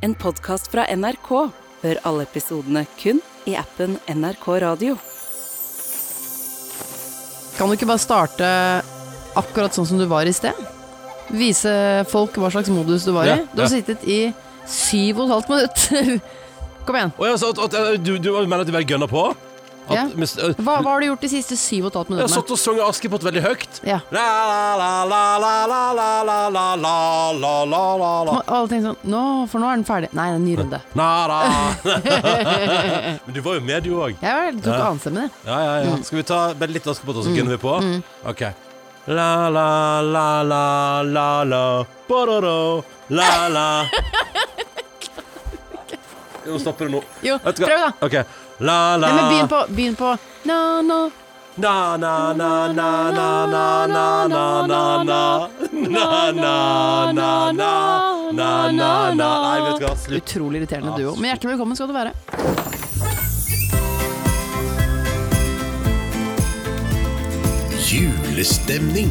En podkast fra NRK. Hør alle episodene kun i appen NRK Radio. Kan du ikke bare starte akkurat sånn som du var i sted? Vise folk hva slags modus du var Ja, i. Du har ja. sittet i syv og et halvt minutt. Kom igjen. Oh, ja, så at, at, du, du mener at du bare gønner på? At, Ja. mis- øh, Hva, hva har du gjort de siste syv og et halvt jeg har satt og sunget Askepott veldig høyt. Ja. La, la, la, la, la, la, la, la, la, la, la, la, la. Alle tenker sånn Nå, for nå er den ferdig. Nei, det er en ny runde. Na, da. Men du var jo med, du òg. Jeg tok Ja. annenstemmen, det. Ja, ja, ja. Skal vi ta bare litt Askepott, og så gunner vi på? OK. La, la, la, la, la, la, bororo, la, la. Jo, stopper det nå. Jo, du prøv, da. OK. La, la Nei, men begynn på, begynn på Na, na. Na, na, na, na, na, na, na, na, na, na. Na, na, na, na, na, na, na. Nei, vet du hva, slutt. Utrolig irriterende duo. Men hjertelig velkommen skal du være. Julestemning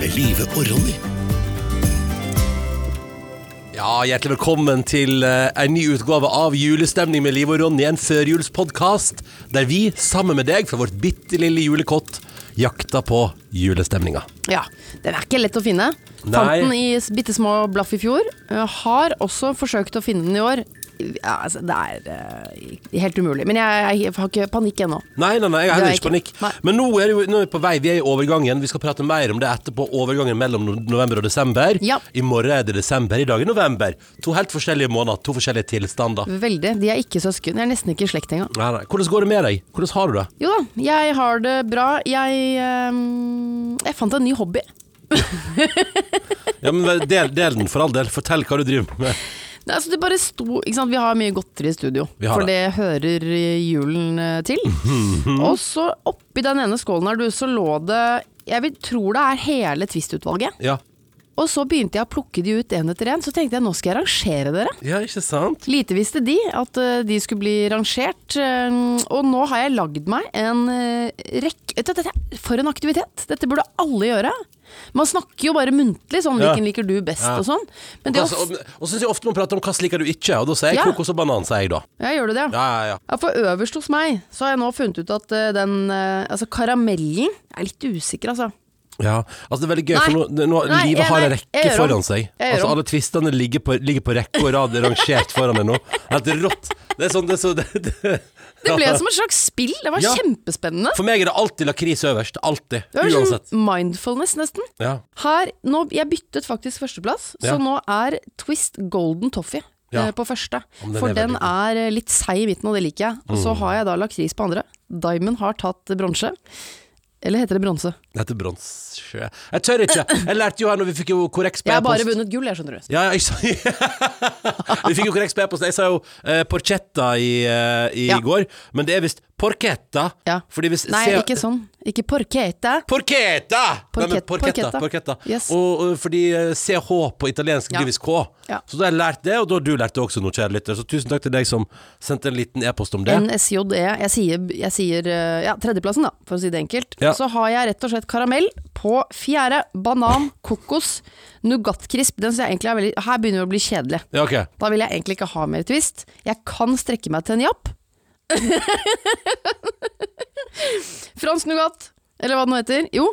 med Live og Ronny. Ja, hjertelig velkommen til eh, en ny utgave av Julestemning med Liv og Ronny, en førjulspodkast der vi, sammen med deg fra vårt bitte lille julekott, jakter på julestemninga. Ja, Den er ikke lett å finne. Nei. Fant den i bitte små blaff i fjor. Har også forsøkt å finne den i år. Ja, altså, det er uh, helt umulig. Men jeg, jeg har ikke panikk ennå. Nei, nei, nei, jeg har er heller ikke panikk. Nei. Men nå er, det jo, nå er vi på vei, vi er i overgangen. Vi skal prate mer om det etterpå. Overgangen mellom november og desember. Ja. I morgen er det desember, i dag er november. To helt forskjellige måneder, to forskjellige tilstander. Veldig. De er ikke søsken. Jeg er nesten ikke i slekt engang. Nei, nei. Hvordan går det med deg? Hvordan har du det? Jo da, jeg har det bra. Jeg um, Jeg fant en ny hobby. Ja, men del, del den, for all del. Fortell hva du driver med. Nei, altså det bare sto ikke sant? Vi har mye godteri i studio, for det. hører eh, julen eh, til. Og så oppi den ene skålen her, du, så lå det Jeg vil tror det er hele Twist-utvalget. Ja. Og så begynte jeg å plukke de ut én etter én. Så tenkte jeg nå skal jeg rangere dere. ja, ikke sant? Lite visste de at eh, de skulle bli rangert. eh, og nå har jeg lagd meg en uh, rekke For en aktivitet! Dette burde alle gjøre. Man snakker jo bare muntlig, sånn Ja. hvilken liker du best Ja. og sånn. Men det Og, så- og, og så syns jeg ofte man prater om hva liker du ikke, og da sier jeg Ja. kokos og banan, sier jeg da. Ja, gjør du det? Ja, ja, ja. For øverst hos meg så har jeg nå funnet ut at eh, den eh, Altså karamellen Jeg er litt usikker, altså. Ja, altså det er veldig gøy, Nei. for nå, nå Nei, livet jeg- har en rekke foran seg. Altså. Alle tvistene ligger på, ligger på rekke og rad rangert foran deg nå. Helt rått. Det er sånn, det er så, det, det. Det ble som et slags spill. Det var Ja. kjempespennende. For meg er det alltid lakris øverst. Alltid. Det var Uansett. sånn mindfulness, nesten. Ja. Her, nå, Jeg byttet faktisk førsteplass, Ja. så nå er Twist Golden Toffee Ja. eh, på første. den For er den. Mm. er eh, litt seig i midten, og det liker jeg. Og så har jeg da lakris på andre. Diamond har tatt bronse. Eller heter det bronse? Det heter bronse. Jeg tør ikke. Jeg lærte jo her når vi fikk jo korreks på Jeg har bare vunnet gull, jeg, skjønner du. Ja, jeg sa Vi fikk jo korreks på e-post. Jeg sa jo uh, porchetta i, uh, i Ja. går, men det er visst porchetta. Ja. Hvis Nei, se- ikke sånn. Ikke. Porchetta! Nei, Porchetta, porchetta, porchetta. Yes. Og, og fordi eh, CH på italiensk Ja. blir visst K. Ja. Så da har jeg lært det, og da har du lært det også nå, kjære lytter. Så tusen takk til deg som sendte en liten e-post om det. NSJE. Jeg sier, jeg sier eh, ja, tredjeplassen, da, for å si det enkelt. Ja. Så har jeg rett og slett karamell på fjerde. Banan, kokos, nougatkrisp. Den syns jeg egentlig er veldig Her begynner det å bli kjedelig. Ja, ok. Da vil jeg egentlig ikke ha mer twist. Jeg kan strekke meg til en japp. Fransk nougat, eller hva det nå heter. Jo.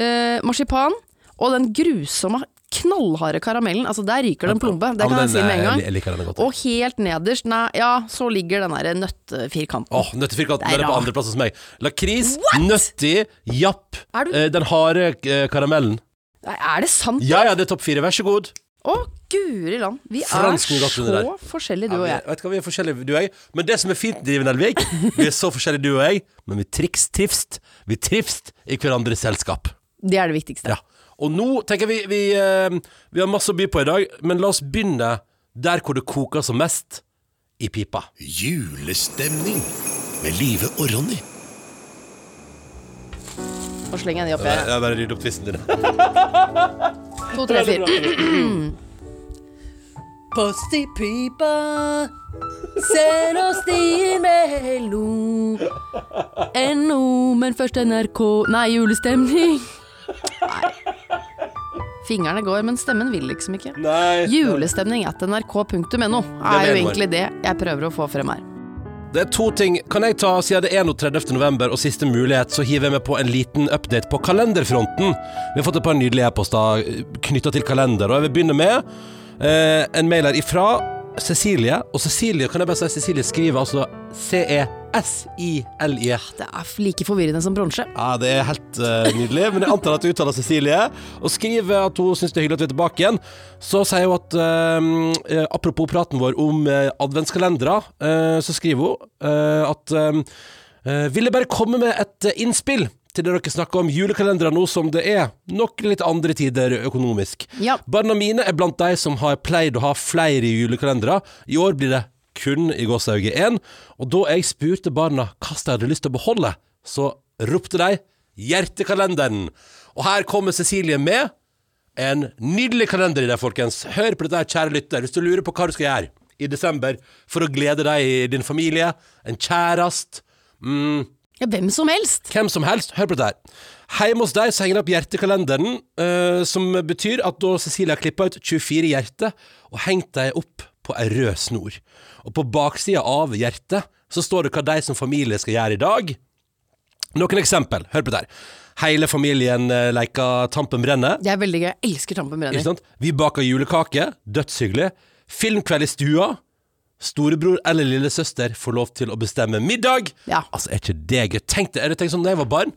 Eh, marsipan. Og den grusomme, knallharde karamellen. Altså, der ryker det en plombe. Det kan jeg si med en gang. Og helt nederst, nei, ja, så ligger den der nøttefirkanten. Åh, Nøttefirkanten Det er er på andreplass hos meg. Lakris, nøtti, japp. Eh, den harde eh, karamellen. Nei, Er det sant? Ja ja, det er topp fire. Vær så god. Å, guri land. Vi Fransk er nougat så der. forskjellige, Ja, du og jeg. vet du hva, vi er forskjellige, du og jeg. Men det som er fint, Driven Elvik, vi er så forskjellige, du og jeg, men vi triks, trivst. Vi trivst i hverandres selskap. Det er det viktigste. Ja. Og nå tenker vi vi, eh, vi har masse å by på i dag, men la oss begynne der hvor det koker som mest. I pipa. Julestemning med Live og Ronny. Nå slenger jeg de oppi her. Jeg bare rydder opp tvisten din. To, tre, fire. Post i pipa, send oss din melo. NO, men først NRK Nei, julestemning. Nei. Fingrene går, men stemmen vil liksom ikke. Nei. Julestemning at nrk.no er jo egentlig det jeg prøver å få frem her. Det er to ting. Kan jeg ta, siden det er 31. november og siste mulighet, så hiver jeg med på en liten update på kalenderfronten. Vi har fått et par nydelige e-poster knytta til kalender, og jeg vil begynne med eh, en mail her ifra Cecilie. Og Cecilie, kan jeg bare si Cecilie skriver altså E C-E-S-I-L-I-E. Det er like forvirrende som bronse. Ja, det er helt uh, nydelig, men jeg antar at du uttaler Cecilie. Og skriver at hun syns det er hyggelig at vi er tilbake igjen. Så sier hun at eh, eh, apropos praten vår om uh, adventskalendere, eh, så skriver hun eh, at eh, eh, Ville bare komme med et eh, innspill til det dere snakker om julekalendere nå som det er nok litt andre tider økonomisk. Ja. Barna mine er blant de som har pleid å ha flere julekalendere. I år blir det kun i gåsehauget én. Og da jeg spurte barna hva de hadde lyst til å beholde, så ropte de 'Hjertekalenderen'. Og her kommer Cecilie med en nydelig kalender i deg, folkens. Hør på dette, kjære lytter, hvis du lurer på hva du skal gjøre i desember for å glede deg i din familie, en kjærest mm, Ja, hvem som helst. hvem som helst, hør på dette her. Hjemme hos deg så henger det opp hjertekalenderen, eh, som betyr at da Cecilie har klippa ut 24 hjerter og hengt dem opp på ei rød snor. Og på baksida av hjertet så står det hva de som familie skal gjøre i dag. Noen eksempel, hør på det her. Hele familien eh, leker Tampen brenner. Det er veldig gøy. Jeg elsker Tampen Ikke brenner. sant? Vi baker julekake, dødshyggelig. Filmkveld i stua. Storebror eller lillesøster får lov til å bestemme middag. Ja. Altså, er ikke det gøy? Tenk det, er det tenkt sånn da jeg var barn?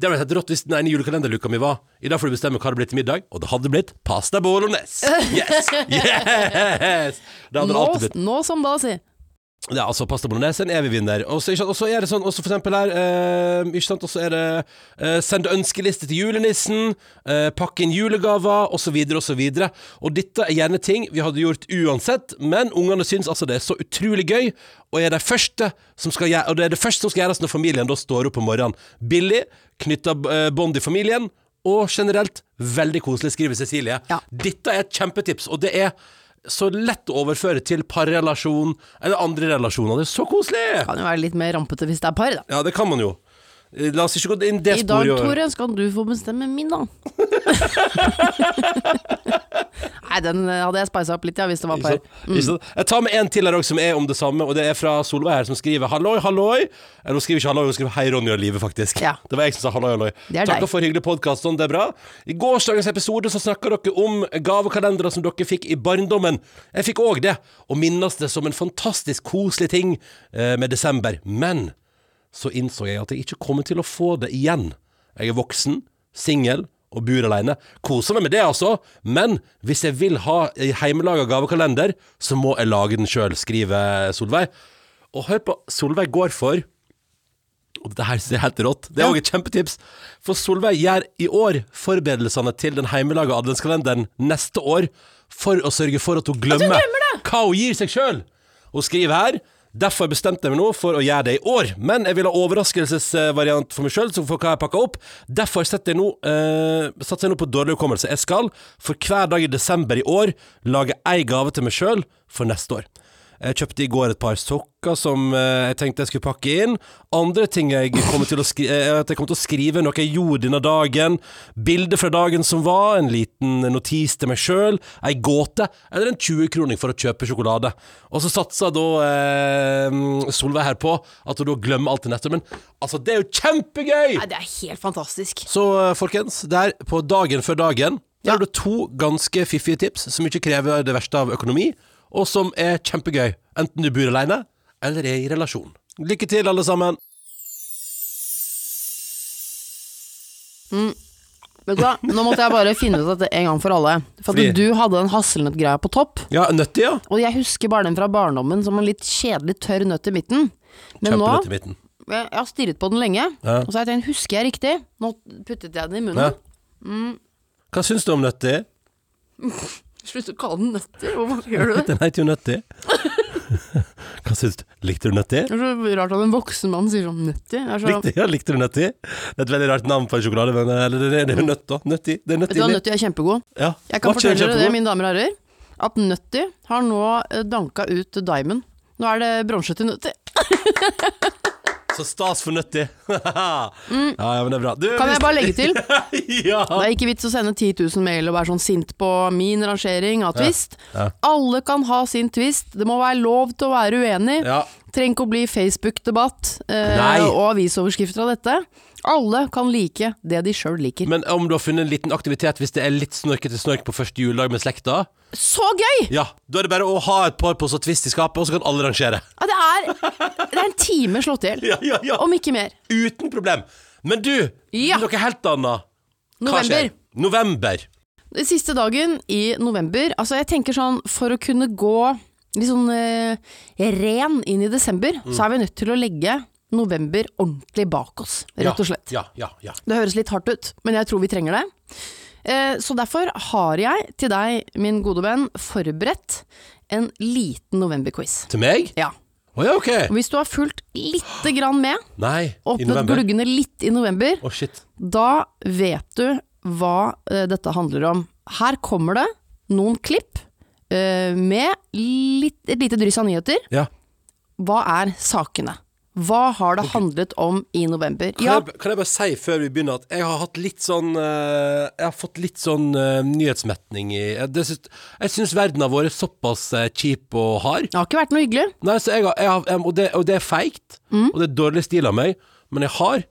Det hadde vært rått hvis den ene julekalenderluka mi var I dag får du bestemme hva det blir til middag, og det hadde blitt pasta bolognese. Yes! Yes! Det hadde det Nå, alltid blitt. nå som da, si. Ja, altså pasta bolognese en evig vinner. Og så er det sånn, også for eksempel her eh, Ikke sant, og så er det eh, send ønskeliste til julenissen, eh, pakke inn julegaver, osv., osv. Og og dette er gjerne ting vi hadde gjort uansett, men ungene syns altså det er så utrolig gøy, og er det første som skal gjøre, og det er det første som skal gjøres når familien da står opp om morgenen. Billig, knytta eh, bånd i familien, og generelt veldig koselig, skriver Cecilie. Ja. Dette er et kjempetips, og det er så lett å overføre til parrelasjon eller andre relasjoner. Det er så koselig! Kan jo være litt mer rampete hvis det er par, da. Ja, det kan man jo. La oss ikke gå inn det I dag, sporet. Tore, skal du få bestemme min, Nei, den eh, hadde jeg spisa opp litt, ja, hvis det var par. Mm. Jeg tar med en til her også som er om det samme, og det er fra Solveig her, som skriver 'halloi, halloi'. Eller hun skriver ikke 'halloi', hun skriver 'hei, Ronny og Live', faktisk. Ja. Det var jeg som sa 'halloi, halloi'. Deg. for hyggelig podkast, sånn, det er bra. I gårsdagens episode så snakka dere om gavekalendere som dere fikk i barndommen. Jeg fikk òg det, og minnes det som en fantastisk koselig ting eh, med desember. Men så innså jeg at jeg ikke kommer til å få det igjen. Jeg er voksen, singel og bor alene. Koser meg med det, altså, men hvis jeg vil ha hjemmelaga gavekalender, så må jeg lage den sjøl, skriver Solveig. Og hør på, Solveig går for og det her synes jeg er helt rått. Det er Ja. et kjempetips. For Solveig gjør i år forberedelsene til den hjemmelaga adventskalenderen neste år for å sørge for at hun glemmer, hva hun gir seg sjøl. Hun skriver her Derfor bestemte jeg meg nå for å gjøre det i år, men jeg vil ha overraskelsesvariant for meg sjøl, for hva jeg pakka opp. Derfor setter jeg nå, eh, satser jeg nå på dårlig hukommelse. Jeg skal for hver dag i desember i år lage ei gave til meg sjøl for neste år. Jeg kjøpte i går et par sokker som eh, jeg tenkte jeg skulle pakke inn. Andre ting jeg kommer til å skri eh, jeg kommer til å skrive noe jeg gjorde denne dagen. Bilde fra dagen som var, en liten notis til meg sjøl, ei gåte, eller en 20-kroning for å kjøpe sjokolade. Og så satser da eh, Solveig her på at hun da glemmer alt til nettet. Men altså, det er jo kjempegøy! Nei, det er helt fantastisk. Så eh, folkens, der på dagen før dagen Der har du to ganske fiffige tips som ikke krever det verste av økonomi, og som er kjempegøy, enten du bor alene eller er i relasjon. Lykke til, alle sammen. Vet du hva? Nå måtte jeg bare finne ut dette en gang for alle. For Fordi- at du hadde den hasselnøttgreia på topp. Ja, nøttig, ja. Og jeg husker bare den fra barndommen som en litt kjedelig tørr nøtt i midten. Men nå Kjempenøtt i midten. Jeg jeg har stirret på den lenge, Ja. og så har jeg tenkt, husker jeg riktig? Nå puttet jeg den i Ja. munnen. Hva syns du om nøttig? Slutt å kalle den nøtter, hvorfor gjør du det? Den heter jo Nøtti. Hva syns du? Likte du nøttig? Det er så rart at en voksen mann sier sånn nøtti. Så, Likte, ja, likte du nøttig? Det er et veldig rart navn på en sjokolade, men eh, eller, det, er- jo nøtt, da. Nøttig. Det er vet du hva, Nøtti er kjempegod. Ja. Jeg kan fortelle dere det, mine damer og herrer, at Nøtti har nå eh, danka ut Diamond. Nå er det bronse til Nøtti. Så stas for Nøtti. ja, ja, men det er bra. Du, Mm. Kan jeg bare legge til? ja. Det er ikke vits å sende 10 000 mail og være sånn sint på min rangering av twist. ja. Alle kan ha sin twist. Det må være lov til å være uenig. Trenger ikke å bli Facebook-debatt eh, og avisoverskrifter av dette. Alle kan like det de sjøl liker. Men om du har funnet en liten aktivitet hvis det er litt snorkete snork på første juledag med slekta, Så gøy! ja, da er det bare å ha et par på sånn Twist i skapet, og så kan alle rangere. Ja, det, er, det er en time slått i hjel. Ja, ja, ja. Om ikke mer. Uten problem. Men du, Ja. noe helt annet. Hva November. skjer? November. Den Siste dagen i november. Altså, jeg tenker sånn, for å kunne gå litt sånn eh, ren inn i desember, Mm. så er vi nødt til å legge november ordentlig bak oss, rett og slett. Ja, ja, ja. Det høres litt hardt ut, men jeg tror vi trenger det. Eh, Så derfor har jeg til deg, min gode venn, forberedt en liten novemberquiz. Til meg? Ja. Oh, ja, ok. Hvis du har fulgt lite grann med, Nei, åpnet gluggene litt i november, shit. da vet du hva eh, dette handler om. Her kommer det noen klipp eh, med litt, et lite dryss av nyheter. Ja. Hva er sakene? Hva har det handlet om i november? Kan, Ja, jeg, kan jeg bare si før vi begynner at jeg har hatt litt sånn eh, Jeg har fått litt sånn uh, nyhetsmetning i Jeg, det syns- jeg syns verden har vært såpass uh, kjip og hard. det har ikke vært noe hyggelig. Nei, så jeg har, jeg har, jeg, og, det, og det er feigt, Mm. og det er dårlig stil av meg, men jeg har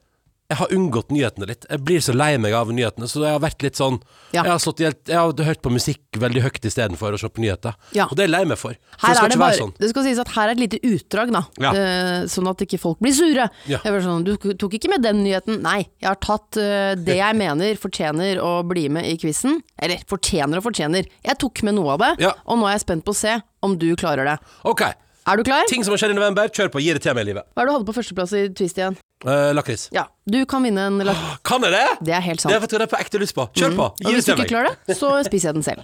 jeg har unngått nyhetene litt. Jeg blir så lei meg av nyhetene, så jeg har vært litt sånn Ja. Jeg har, slått jeg har hørt på musikk veldig høyt istedenfor å se på nyheter. Ja. Og det er jeg lei meg for. For Her det skal er det, ikke bare, være sånn. det skal sies at her er et lite utdrag, da. Ja. Uh, sånn at ikke folk blir sure. Ja. Jeg var sånn, du tok ikke med den nyheten. Nei, jeg har tatt uh, det jeg mener fortjener å bli med i quizen. Eller fortjener og fortjener. Jeg tok med noe av det, Ja. og nå er jeg spent på å se om du klarer det. Ok. Er du klar? Ting som har skjedd i november, kjør på. Gi det til meg i livet. Hva er det du hadde på førsteplass i Twist igjen? Uh, Lakris. Ja, du kan vinne en lakris. Kan jeg det? Det er helt Det har sant. jeg på ekte lyst på. Kjør på. Og Gi hvis du ikke klarer det, så spiser jeg den selv.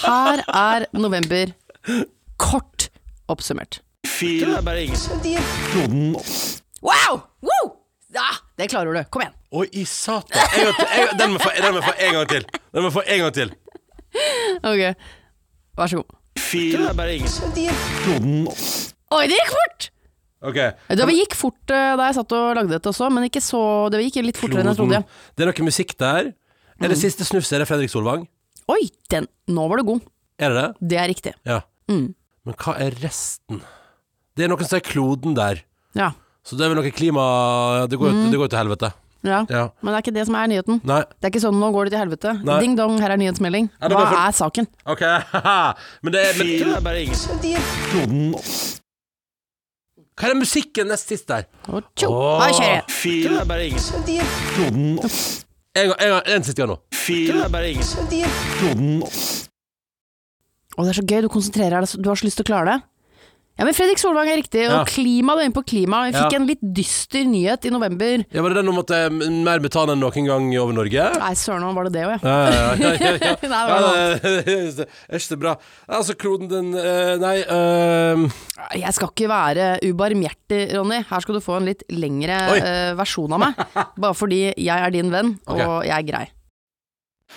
Her er november kort oppsummert. Wow! Woo! Ja, det klarer du. Kom igjen. Oi, i satan. Den må jeg få- den må jeg få en gang til. Den må jeg få en gang til. Ok, vær så god. Oi, det gikk fort! Ok. Det gikk fort eh, da jeg satt og lagde dette også, men ikke så Det gikk litt fortere enn jeg trodde. Det er noe musikk der. Er Mm. det siste snufset? Er det Fredrik Solvang? Oi, den, nå var du god. Er det det? Det er riktig. Ja. Mm. Men hva er resten? Det er noen som er kloden der. Ja. Så det er vel noe klima Det går, Mm. til helvete. ja. Ja. Men det er ikke det som er nyheten. Nei. Det er ikke sånn 'nå går det til helvete'. Nei. Ding dong, her er nyhetsmelding. Hva var for- er saken? Ok, men det er men, Hva er det musikken nest sist der? Tjo, Åh. da kjører jeg. En gang, en, gang, en siste gang nå. Å, det er så gøy, du konsentrerer deg, du har så lyst til å klare det. Ja, men Fredrik Solvang er riktig, og Ja. klima, du er inne på klima. Vi fikk Ja. en litt dyster nyhet i november. Ja, Var det den om at det er mer metan enn noen gang over Norge? Nei, søren, var det det òg, ja. Ja, ja, ja, ja, ja. Nei, det var noe. Ja, det er ikke så bra. Altså, kloden den eh, Nei ehm, Jeg skal ikke være ubarmhjertig, Ronny. Her skal du få en litt lengre Oi. eh, versjon av meg. Bare fordi jeg er din venn, og Ok. jeg er grei.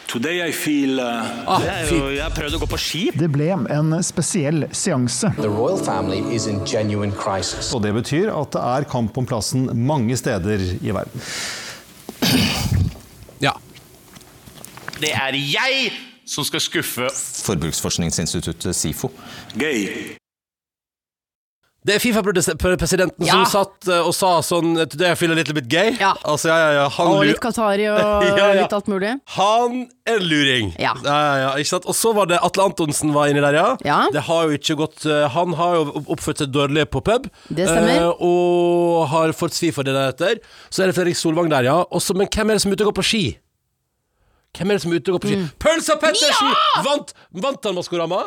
Today I feel uh, Ah, jo, Jeg har prøvd å gå på ski. Det ble en spesiell seanse. The royal family is in genuine crisis. Og det betyr at det er kamp om plassen mange steder i verden. Ja. Det er jeg som skal skuffe Forbruksforskningsinstituttet SIFO. gay. Det er Fifa-presidenten Ja. som satt eh, og sa sånn Today I feel a little bit gay. Ja. Altså, ja, ja, ja. Han, Og litt Qatari og litt alt mulig. han er en luring. Ja. Ja, ja, ikke sant? Og så var det Atle Antonsen var inni der, ja. Ja. Det har jo ikke gått eh, Han har jo oppført seg dårlig på pub. Det stemmer. eh, og har fått svi for det deretter. Så er det Fredrik Solvang der, ja. Også, men hvem er det som er ute og går på ski? Hvem er det som er ute og går på ski? Pølsa Pettersen! Vant, vant han Maskorama?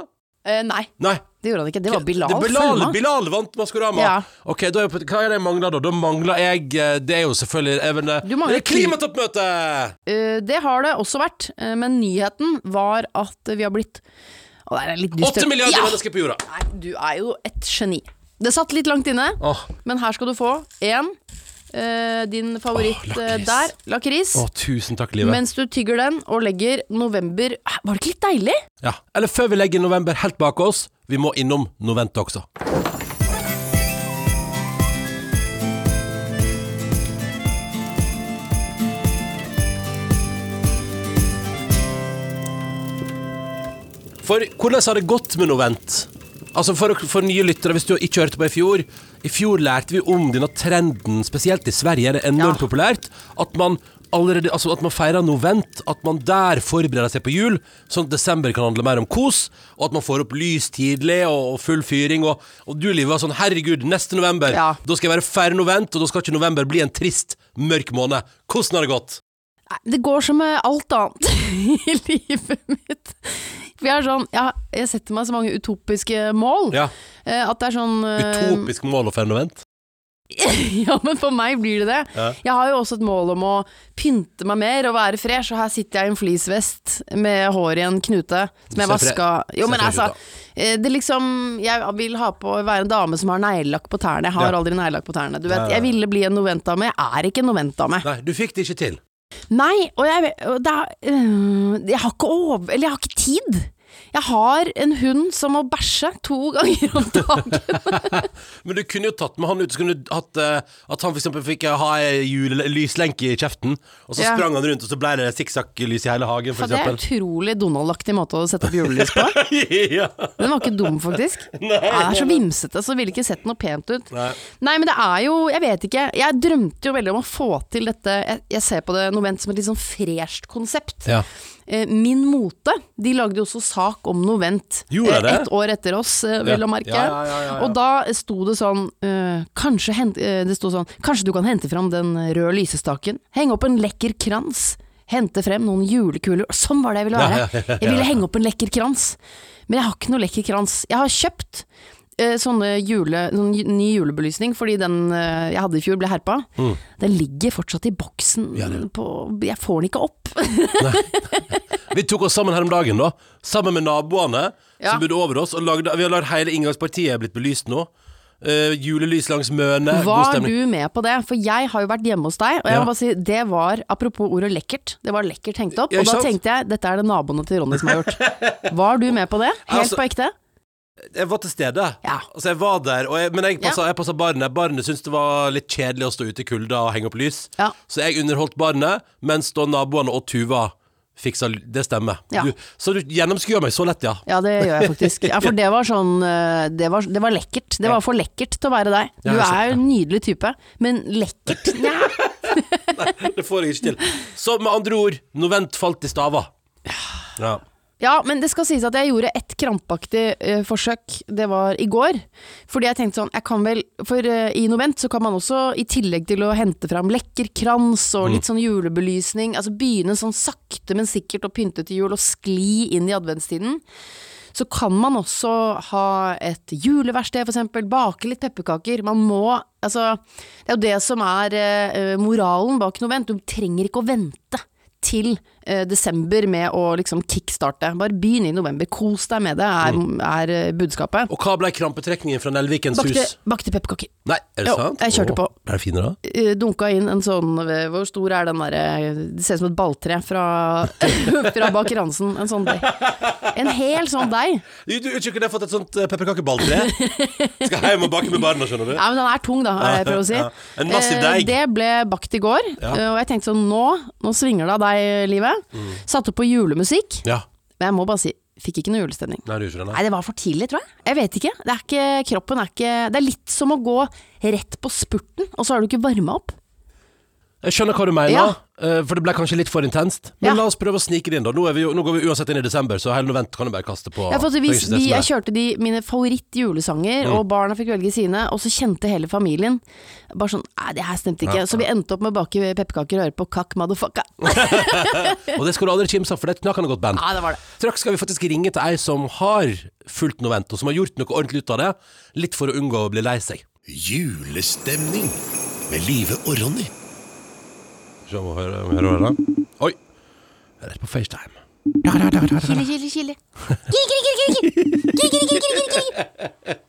Eh, nei, Nei. det gjorde han ikke. Det var Bilal. Det Bilal, Bilal vant Maskorama. Ja. Ok, da er Hva er det jeg mangler da? Da mangler jeg eh, Det er jo selvfølgelig even, Du det er klimatoppmøte! Uh, det har det også vært, uh, men nyheten var at vi har blitt Å, det er litt dystert. Åtte milliarder Ja! mennesker på jorda. Nei, du er jo et geni. Det satt litt langt inne, oh. men her skal du få én. Uh, din favoritt oh, der. Lakris. Oh, tusen takk, livet. Mens du tygger den og legger november Var det ikke litt deilig? Ja. Eller før vi legger november helt bak oss, vi må innom Noventa også. For hvordan har det gått med Novent? Altså for, for nye lyttere, hvis du ikke hørte på i fjor I fjor lærte vi om denne trenden, spesielt i Sverige er det enormt Ja. populært, at man allerede, altså at man feirer Novent, at man der forbereder seg på jul, sånn at desember kan handle mer om kos, og at man får opp lys tidlig og, og full fyring. Og, og du, Liv, var sånn herregud, neste november, Ja. da skal jeg være feir Novent, og da skal ikke november bli en trist, mørk måned. Hvordan har det gått? Det går som med alt annet i livet mitt. For jeg, sånn, jeg, jeg setter meg så mange utopiske mål. Ja, eh, At det er sånn eh, Utopisk mål å feire Novent? Ja, men for meg blir det det. Ja. Jeg har jo også et mål om å pynte meg mer og være fresh, og her sitter jeg i en fleecevest med hår i en knute som jeg vaska Jo, men altså eh, det liksom Jeg vil ha på være en dame som har neglelakk på tærne. Jeg har Ja. aldri neglelakk på tærne. Du vet, jeg ville bli en noventdame. Jeg er ikke en noventdame. Nei, du fikk det ikke til. Nei, og jeg, er, øh, jeg har ikke over... Eller jeg har ikke tid. Jeg har en hund som må bæsje to ganger om dagen. Men du kunne jo tatt med han ut, så kunne du hatt uh, at han eksempel fikk ha lyslenke i kjeften, og så Ja. sprang han rundt, og så ble det sikksakk-lys i hele hagen, For det er eksempel. utrolig Donald-aktig måte å sette opp julelys på. ja. Den var ikke dum, faktisk. Nei, jeg er så vimsete, så ville ikke sett noe pent ut. Nei. Nei, men det er jo Jeg vet ikke. Jeg drømte jo veldig om å få til dette Jeg, jeg ser på det Novent som et litt sånn fresht konsept. Ja. Eh, Min Mote de lagde jo også sak om Novent Gjorde eh, ett år etter oss, eh, vel Ja. å merke. Ja, ja, ja, ja, ja. Og da sto det sånn eh, kanskje, hent, eh, det sto sånn Kanskje du kan hente fram den røde lysestaken? Henge opp en lekker krans? Hente frem noen julekuler? Sånn var det jeg ville være. Jeg ville henge opp en lekker krans. Men jeg har ikke noe lekker krans. Jeg har kjøpt sånne jule, sånn ny julebelysning, fordi den eh, jeg hadde i fjor ble herpa. Den ligger fortsatt i boksen Mm. Ja, på Jeg får den ikke opp. Vi tok oss sammen her om dagen, da. Sammen med naboene Ja. som bodde over oss. Og lagde, vi har lagd hele inngangspartiet blitt belyst nå. Uh, julelys langs Møne. Var du med på det? For jeg har jo vært hjemme hos deg, og jeg Ja. må bare si, det var, apropos ordet lekkert, det var lekkert hengt opp. Ja, og da tenkte jeg, dette er det naboene til Ronny som har gjort. Var du med på det? Helt Altså- på ekte? Jeg var til stede. Ja. Altså, jeg var der, og jeg, men jeg passa, jeg passa barnet. Barnet syntes det var litt kjedelig å stå ute i kulda og henge opp lys. Ja. Så jeg underholdt barnet, mens da naboene og Tuva fiksa Det stemmer. Ja. Du, så du gjennomskuer meg så lett, ja. Ja, det gjør jeg faktisk. Ja, for det var sånn eh, Det var, det var lekkert. Det var for lekkert til å være deg. Du er jo en nydelig type, men lekkert Nei, Det får jeg ikke til. Så med andre ord, Novent falt i stava. Ja. Ja, men det skal sies at jeg gjorde ett krampaktig uh, forsøk. Det var i går. Fordi jeg tenkte sånn, jeg kan vel For uh, i Novent så kan man også, i tillegg til å hente fram lekker krans og litt sånn julebelysning, altså begynne sånn sakte, men sikkert å pynte til jul og skli inn i adventstiden. Så kan man også ha et juleverksted, for eksempel. Bake litt pepperkaker. Man må Altså, det er jo det som er uh, moralen bak Novent. Du trenger ikke å vente til desember med å liksom kickstarte. Bare begynn i november. Kos deg med det, er, er eh, budskapet. Og hva ble krampetrekningen fra Nelvikens Bakte, hus? bakte pepperkaker. Nei, er det Jo, sant? jeg kjørte Åh, på. Er det fine, da? Eh, Dunka inn en sånn eh, Hvor stor er den derre Det ser ut som et balltre fra, fra Baker Hansen. En sånn deig. En hel sånn deig. Du, du, at jeg har fått et sånt pepperkakeballtre. Skal hjem og bake med barna, skjønner du. Nei, men den er tung, da, har jeg prøver å si. Ja, en massiv Eh, deig. Det ble bakt i går, Ja. eh, og jeg tenkte sånn nå, nå svinger det av deg, livet. Mm. Satte på julemusikk, Ja. men jeg må bare si, fikk ikke noe julestemning. Nei. Nei, det var for tidlig, tror jeg. Jeg vet ikke. Det er ikke kroppen er ikke Det er litt som å gå rett på spurten, og så har du ikke varma opp. Jeg skjønner hva du mener, Ja. Eh, for det ble kanskje litt for intenst. Men Ja. la oss prøve å snike det inn, da. Nå, er vi nå går vi uansett inn i desember, så hele novent kan du bare kaste på. Ja, vi, vi, jeg kjørte de, mine favoritt-julesanger, Mm. og barna fikk velge sine, og så kjente hele familien bare sånn Nei, det her stemte ikke. Så vi endte opp med å bake pepperkaker og høre på Kakk Motherfucka. Og det skal du aldri kimse av, for det er et knakende godt band. Ja, det var det. Straks skal vi faktisk ringe til ei som har fulgt novent, og som har gjort noe ordentlig ut av det. Litt for å unngå å bli lei seg. Julestemning med Live og Ronny. Se om vi hører, om vi hører det. Oi! Rett på FaceTime. Kille, kille, kille.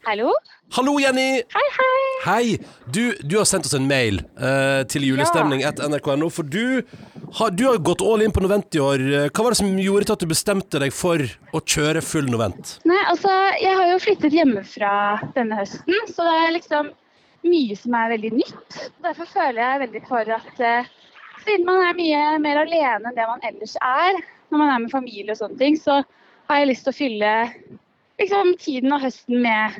Hallo? Hallo, Jenny! Hei, hei. Hei! Du, du har sendt oss en mail eh, til julestemning etter nrk.no, for du har, du har gått all in på Novent i år. Eh, Hva var det som gjorde til at du bestemte deg for å kjøre full Novent? Nei, altså, jeg har jo flyttet hjemmefra denne høsten, så det er liksom mye som er veldig nytt. Derfor føler jeg veldig for at eh, siden man er mye mer alene enn det man ellers er, når man er med familie og sånne ting, så har jeg lyst til å fylle liksom, tiden og høsten med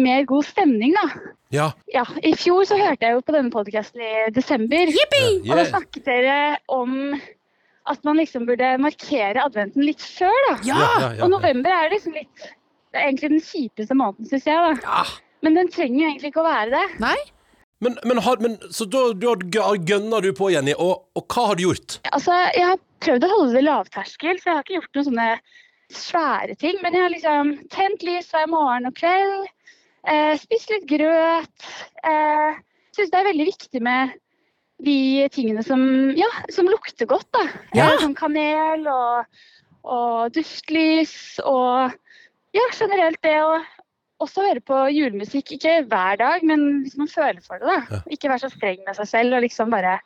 mer god stemning, da. Ja. Ja, I fjor så hørte jeg jo på denne podkasten i desember. Og da snakket dere om at man liksom burde markere adventen litt før, da. Ja, ja, ja, Og november er liksom litt Det er egentlig den kjipeste måneden, syns jeg. da. Men den trenger jo egentlig ikke å være det. Nei? Men, men, har, men så da, da gønner du på, Jenny. Og, og hva har du gjort? Altså, Jeg har prøvd å holde det lavterskel, så jeg har ikke gjort noen sånne svære ting. Men jeg har liksom tent lys hver morgen og kveld. Eh, spist litt grøt. Eh, Syns det er veldig viktig med de tingene som, ja, som lukter godt. da. Ja. Som kanel og, og duftlys og ja, generelt det å også høre på julemusikk. Ikke hver dag, men hvis man føler for det. da. Ikke være så streng med seg selv og liksom bare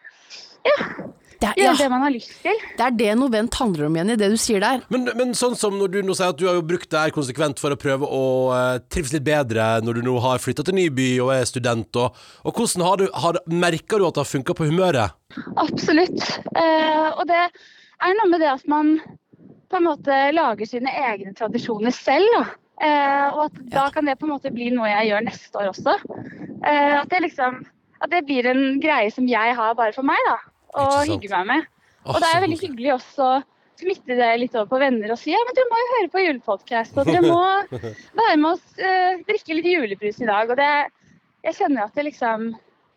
Det er, gjøre ja, det man har lyst til. det er det novent handler om, Jenny, det du sier der. Men, men sånn som når du nå sier at du har jo brukt det her konsekvent for å prøve å uh, trives litt bedre når du nå har flytta til ny by og er student, og, og hvordan har du, har, merker du at det har funka på humøret? Absolutt. Uh, og det er noe med det at man på en måte lager sine egne tradisjoner selv. Da. Eh, og at da kan det på en måte bli noe jeg gjør neste år også. Eh, at, det liksom, at det blir en greie som jeg har bare for meg, da. Og hygger meg med. Og det er er veldig hyggelig også smitte det litt over på venner og si ja, men dere må jo høre på julepodkast, og dere må være med oss, eh, drikke litt julebrus i dag. Og det, jeg kjenner at det liksom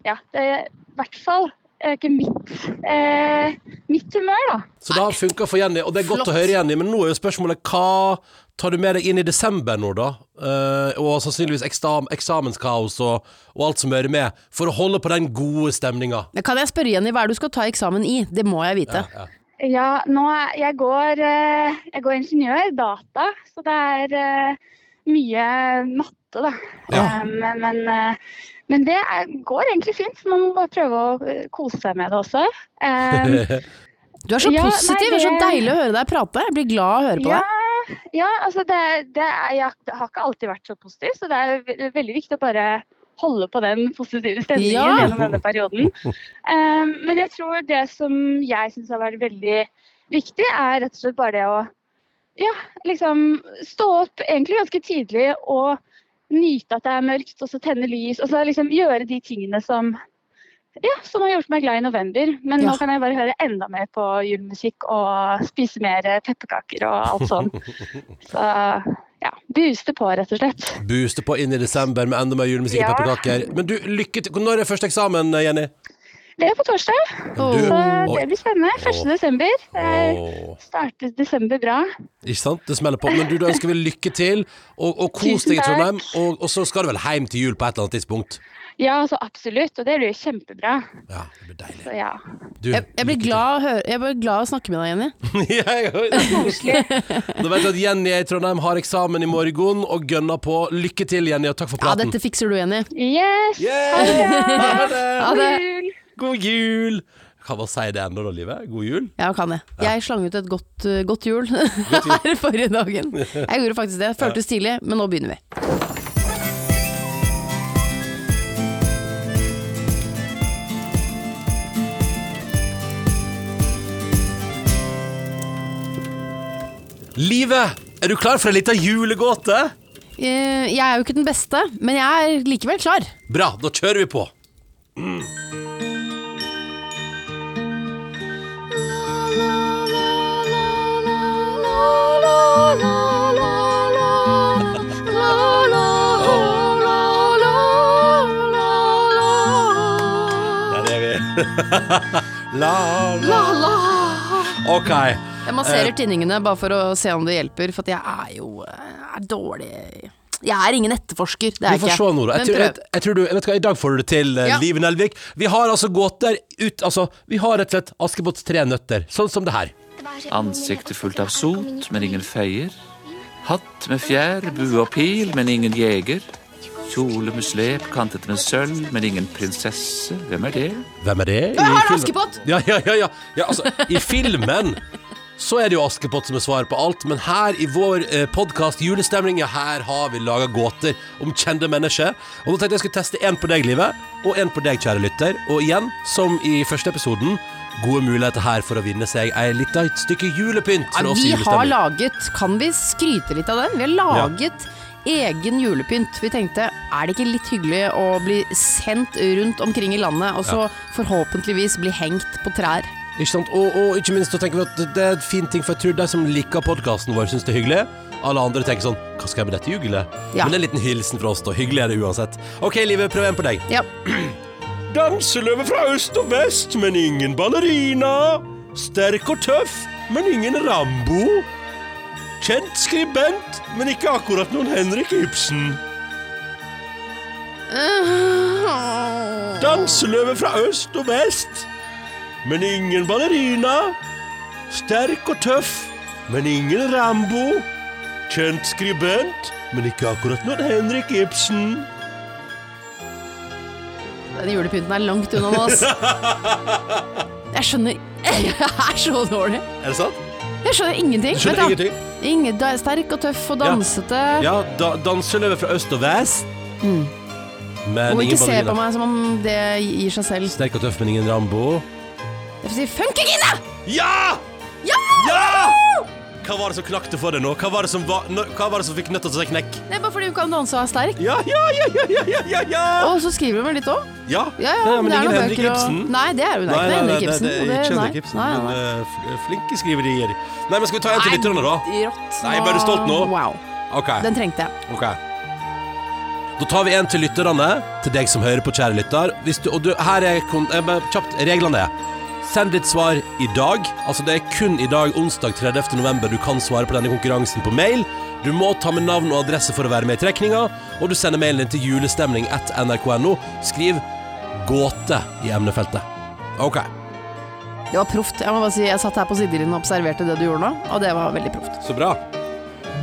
Ja, det i hvert fall eh, ikke mitt, eh, mitt humør, da. Så det har funka for Jenny, og det er godt Flott. å høre, Jenny. Men nå er jo spørsmålet hva tar du med deg inn i desember nå, da? Eh, og sannsynligvis eksam eksamenskaos og, og alt som hører med, for å holde på den gode stemninga. Kan jeg spørre, Jenny, hva er det du skal ta eksamen i? Det må jeg vite. Ja, nå er, jeg, går, eh, jeg går ingeniør, data, så det er eh, mye matte, da. Ja. Eh, men, men, men det er, går egentlig fint. så Man må bare prøve å eh, kose seg med det også. Um, Du er så Ja, nei, positiv, det er så deilig å høre deg prate. Jeg blir glad av å høre på ja, deg. ja, altså det, det er, jeg har ikke alltid vært så positiv, så det er veldig viktig å bare holde på den positive stemningen Ja. gjennom denne perioden. Um, men jeg tror det som jeg syns har vært veldig viktig, er rett og slett bare det å ja, liksom stå opp egentlig ganske tidlig og nyte at det er mørkt, og så tenne lys. Og så liksom gjøre de tingene som ja, som har gjort meg glad i november. Men Ja. nå kan jeg bare høre enda mer på julemusikk og spise mer pepperkaker og alt sånn. Så ja, booste på, rett og slett. Booste på inn i desember med enda mer julemusikk og Ja. pepperkaker. Men du, lykke til. Når er første eksamen, Jenny? Det er på torsdag, Du, så det blir spennende. 1. desember. Det Åh, startet desember bra. ikke sant? Det smeller på. Men du, da ønsker vi lykke til, og, og kos deg i. Trondheim. Og, og så skal du vel hjem til jul på et eller annet tidspunkt? Ja, altså absolutt. Og det blir kjempebra. Ja, det blir deilig. Så ja. Du, Jeg, jeg, blir glad å høre, jeg blir glad å snakke med deg, Jenny. Ja, koselig. Da vet du at Jenny er i Trondheim, har eksamen i morgen og gønner på. Lykke til, Jenny, og takk for Ja, dette fikser du, Jenny. Yes! Yeah! Ha det! Ha det! Ha det. God jul! Kan man si det ennå da, Livet? God jul? Ja, kan jeg. Jeg slang ut et godt, uh, godt jul her forrige dagen. Jeg gjorde faktisk det. Føltes tidlig, men nå begynner vi. Livet, er du klar for en liten julegåte? Eh, Jeg er jo ikke den beste, men jeg er likevel klar. Bra, da kjører vi på. Der er vi. la, la. Ok. Jeg masserer tinningene bare for å se om det hjelper, for jeg er jo eh, er dårlig Jeg er ingen etterforsker, det er får jeg ikke. Nora. Jeg tror, jeg, jeg tror du, vet hva, I dag får du det til, eh, Ja. Live Nelvik. Vi har altså gåter ut Altså, vi har rett og slett Askepotts tre nøtter, sånn som det her. Ansiktet fullt av sot, men ingen feier. Hatt med fjær, bue og pil, men ingen jeger. Kjole med slep, kantet med sølv, men ingen prinsesse. Hvem er det? Hvem er det? Jeg har filmen? Askepott! Ja, ja, ja, ja. ja altså, I filmen så er det jo Askepott som er svaret på alt, men her i vår eh, podkast Julestemning, ja, her har vi laga gåter om kjente mennesker. Og nå tenkte jeg skulle teste én på deg, Livet, og én på deg, kjære lytter. Og igjen, som i første episoden, gode muligheter her for å vinne seg ei lita stykke julepynt Ja, vi har laget Kan vi skryte litt av den? Vi har laget egen julepynt. Vi tenkte, er det ikke litt hyggelig å bli sendt rundt omkring i landet, og så forhåpentligvis bli hengt på trær? Ikke sant? Og, og ikke minst så tenker vi at det er en fin ting, for jeg tror de som liker podkasten vår, syns det er hyggelig. Alle andre tenker sånn Hva skal jeg med dette jugelet? Ja. Men det er en liten hilsen fra oss, da. Hyggelig er det uansett. OK, Livet, prøv en på deg. Ja. Danseløve fra øst og vest, men ingen ballerina. Sterk og tøff, men ingen Rambo. Kjent skribent, men ikke akkurat noen Henrik Ibsen. Danseløve fra øst og vest, men ingen ballerina. Sterk og tøff, men ingen Rambo. Kjent skribent, men ikke akkurat noen Henrik Ibsen. Den julepynten er langt unna nå, ass. Jeg skjønner Jeg er så dårlig. Er det sant? Jeg skjønner ingenting. Du skjønner Vent da. ingenting? Ingen, da, sterk og tøff og dansete. Ja, da, danseløve fra øst og vest. Mm. Men ingen ikke se ballerina. på meg som om det gir seg selv. Sterk og tøff, men ingen Rambo. Jeg får si funkygine! Ja! Hva var det som knakte for deg nå? Hva var det som, var, nå- hva var det som fikk nøtta til å knekke? knekk? Det er bare fordi hun kan danse og er sterk. Ja, ja, ja, ja, ja, ja, ja, ja! Og så skriver hun vel litt òg. Ja, Ja, ja, men det er ingen noen Henrik bøker og- Nei, det er hun ikke noe Henrik Ibsen. Det, det, er ikke. Henrik Ibsen, Nei, nei, men uh, flinke skriverier. Nei, men skal vi ta en til lytterne, da? Rått. Nei, ble du stolt nå? Wow. Ok. Den trengte jeg. Ok. Da tar vi en til lytterne, til deg som hører på, kjære lytter. Hvis du, og du, her er kon- eh, kjapt reglene er. Send ditt svar i dag. Altså Det er kun i dag, onsdag 30. november, du kan svare på denne konkurransen på mail. Du må ta med navn og adresse for å være med i trekninga, og du sender mailen din til julestemning at nrk.no. Skriv 'gåte' i emnefeltet. OK. Det var proft. Jeg må bare si, jeg satt her på sidelinjen og observerte det du gjorde nå, og det var veldig proft. Så bra.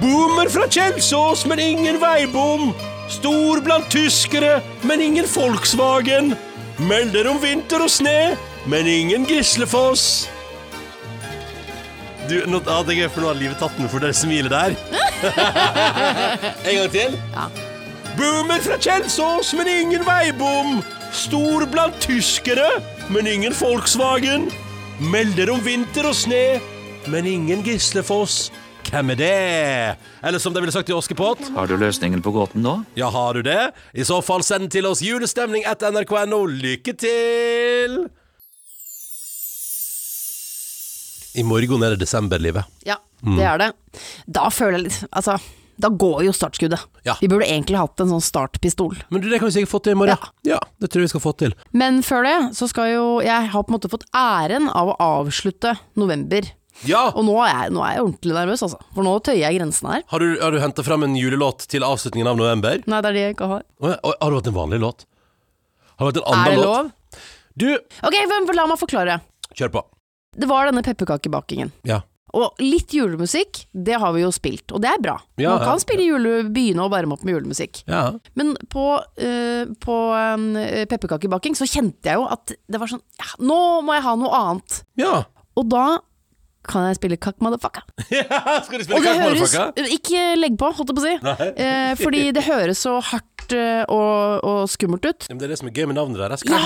Boomer fra Kjelsås, men ingen veibom. Stor blant tyskere, men ingen Volkswagen. Melder om vinter og sne, men ingen Gislefoss. Du, nå hadde jeg gøy, for nå har livet tatt den for det smilet der. en gang til. Ja. Boomer fra Kjelsås, men ingen veibom. Stor blant tyskere, men ingen Volkswagen. Melder om vinter og sne, men ingen Gislefoss. Hvem er det? Eller som de ville sagt i Askepott. Har du løsningen på gåten nå? Ja, har du det? I så fall send den til oss julestemning etter nrk.no. Lykke til! I morgen er det desemberlivet. Ja, Mm. det er det. Da føler jeg litt Altså, da går jo startskuddet. Ja. Vi burde egentlig hatt en sånn startpistol. Men det kan vi sikkert få til i morgen. Ja. det tror jeg vi skal få til. Men før det, så skal jo Jeg har på en måte fått æren av å avslutte november. Ja! Og nå er jeg, nå er jeg ordentlig nervøs, altså. For nå tøyer jeg grensene her. Har du, har du henta fram en julelåt til avslutningen av november? Nei, det er det jeg ikke har. Å, ja. Har du hatt en vanlig låt? Har du hatt en annen låt? Er det det låt? lov? Du, Ok, la meg forklare. kjør på. Det var denne pepperkakebakingen. Ja. Og litt julemusikk, det har vi jo spilt, og det er bra. Ja, Man kan ja. spille jule, begynne å varme opp med julemusikk. Ja. Men på, uh, på um, pepperkakebaking så kjente jeg jo at det var sånn ja, Nå må jeg ha noe annet. ja. Og da kan jeg spille kakk Ja, Skal du spille Kakk høres Ikke legg på, holdt jeg på å si. Eh, fordi det høres så hardt eh, og, og skummelt ut. Men Det er det som er gøy med navnet deres. Ja.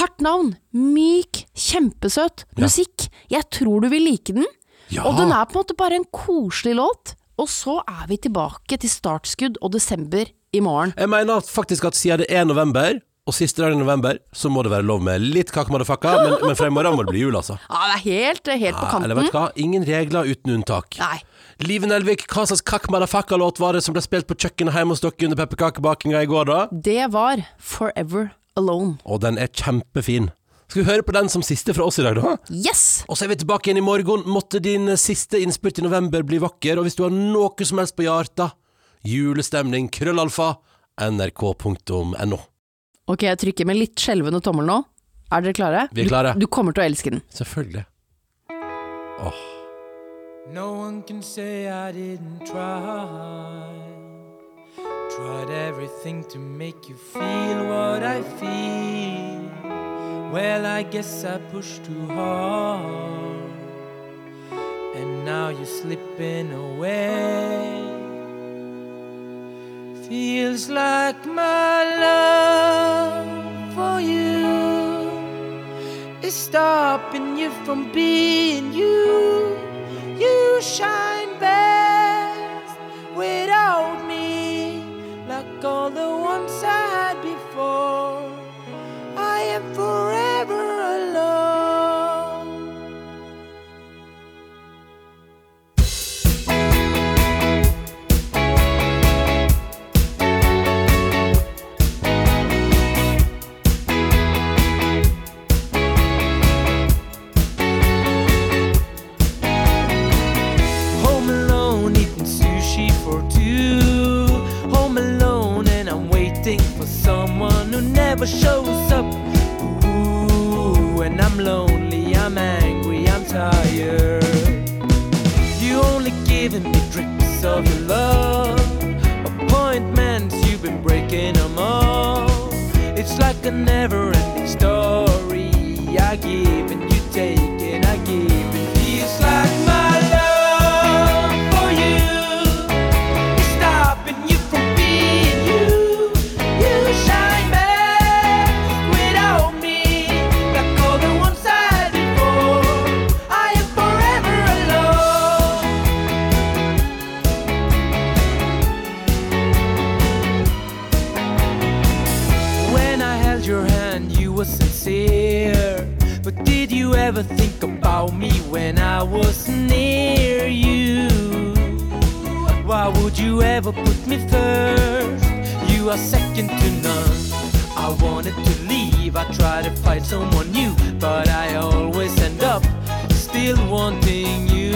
Hardt navn. Myk. Kjempesøt. Ja. Musikk. Jeg tror du vil like den. Ja. Og den er på en måte bare en koselig låt. Og så er vi tilbake til startskudd og desember i morgen. Jeg mener faktisk at siden det er november, og siste dag i november, så må det være lov med litt kake, motherfucka, men, men fra i morgen må det bli jul, altså. Ja, det er helt, helt på Ja, eller vet kanten. du hva? Ingen regler uten unntak. Nei. Live Nelvik, hva slags kakk Madafakka-låt var det som ble spilt på kjøkkenet hjemme hos dere under pepperkakebakinga i går, da? Det var Forever Alone. Og den er kjempefin. Skal vi høre på den som siste fra oss i dag, da? Yes! Og så er vi tilbake igjen i morgen. Måtte din siste innspurt i november bli vakker, og hvis du har noe som helst på hjertet, julestemning, krøllalfa, nrk.no. Ok, jeg trykker med litt skjelvende tommel nå. Er dere klare? Vi er klare. Du, du kommer til å elske den. Selvfølgelig. Åh. No one can say I didn't try. Tried everything to make you feel what I feel. Well, I guess I pushed too hard. And now you're slipping away. Feels like my love for you is stopping you from being you shine. never shows up. Ooh, and I'm lonely, I'm angry, I'm tired. You only giving me drips of your love. Appointments, you've been breaking them all. It's like a never ending story. I give and are second to none. I wanted to leave, I tried to find someone new, but I always end up still wanting you.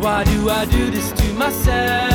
Why do I do this to myself?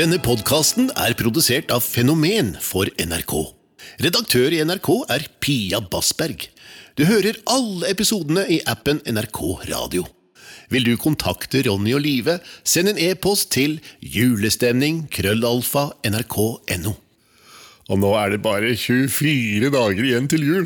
Denne podkasten er produsert av Fenomen for NRK. Redaktør i NRK er Pia Bassberg. Du hører alle episodene i appen NRK Radio. Vil du kontakte Ronny og Live, send en e-post til julestemningkrøllalfa.nrk.no Og nå er det bare 24 dager igjen til jul.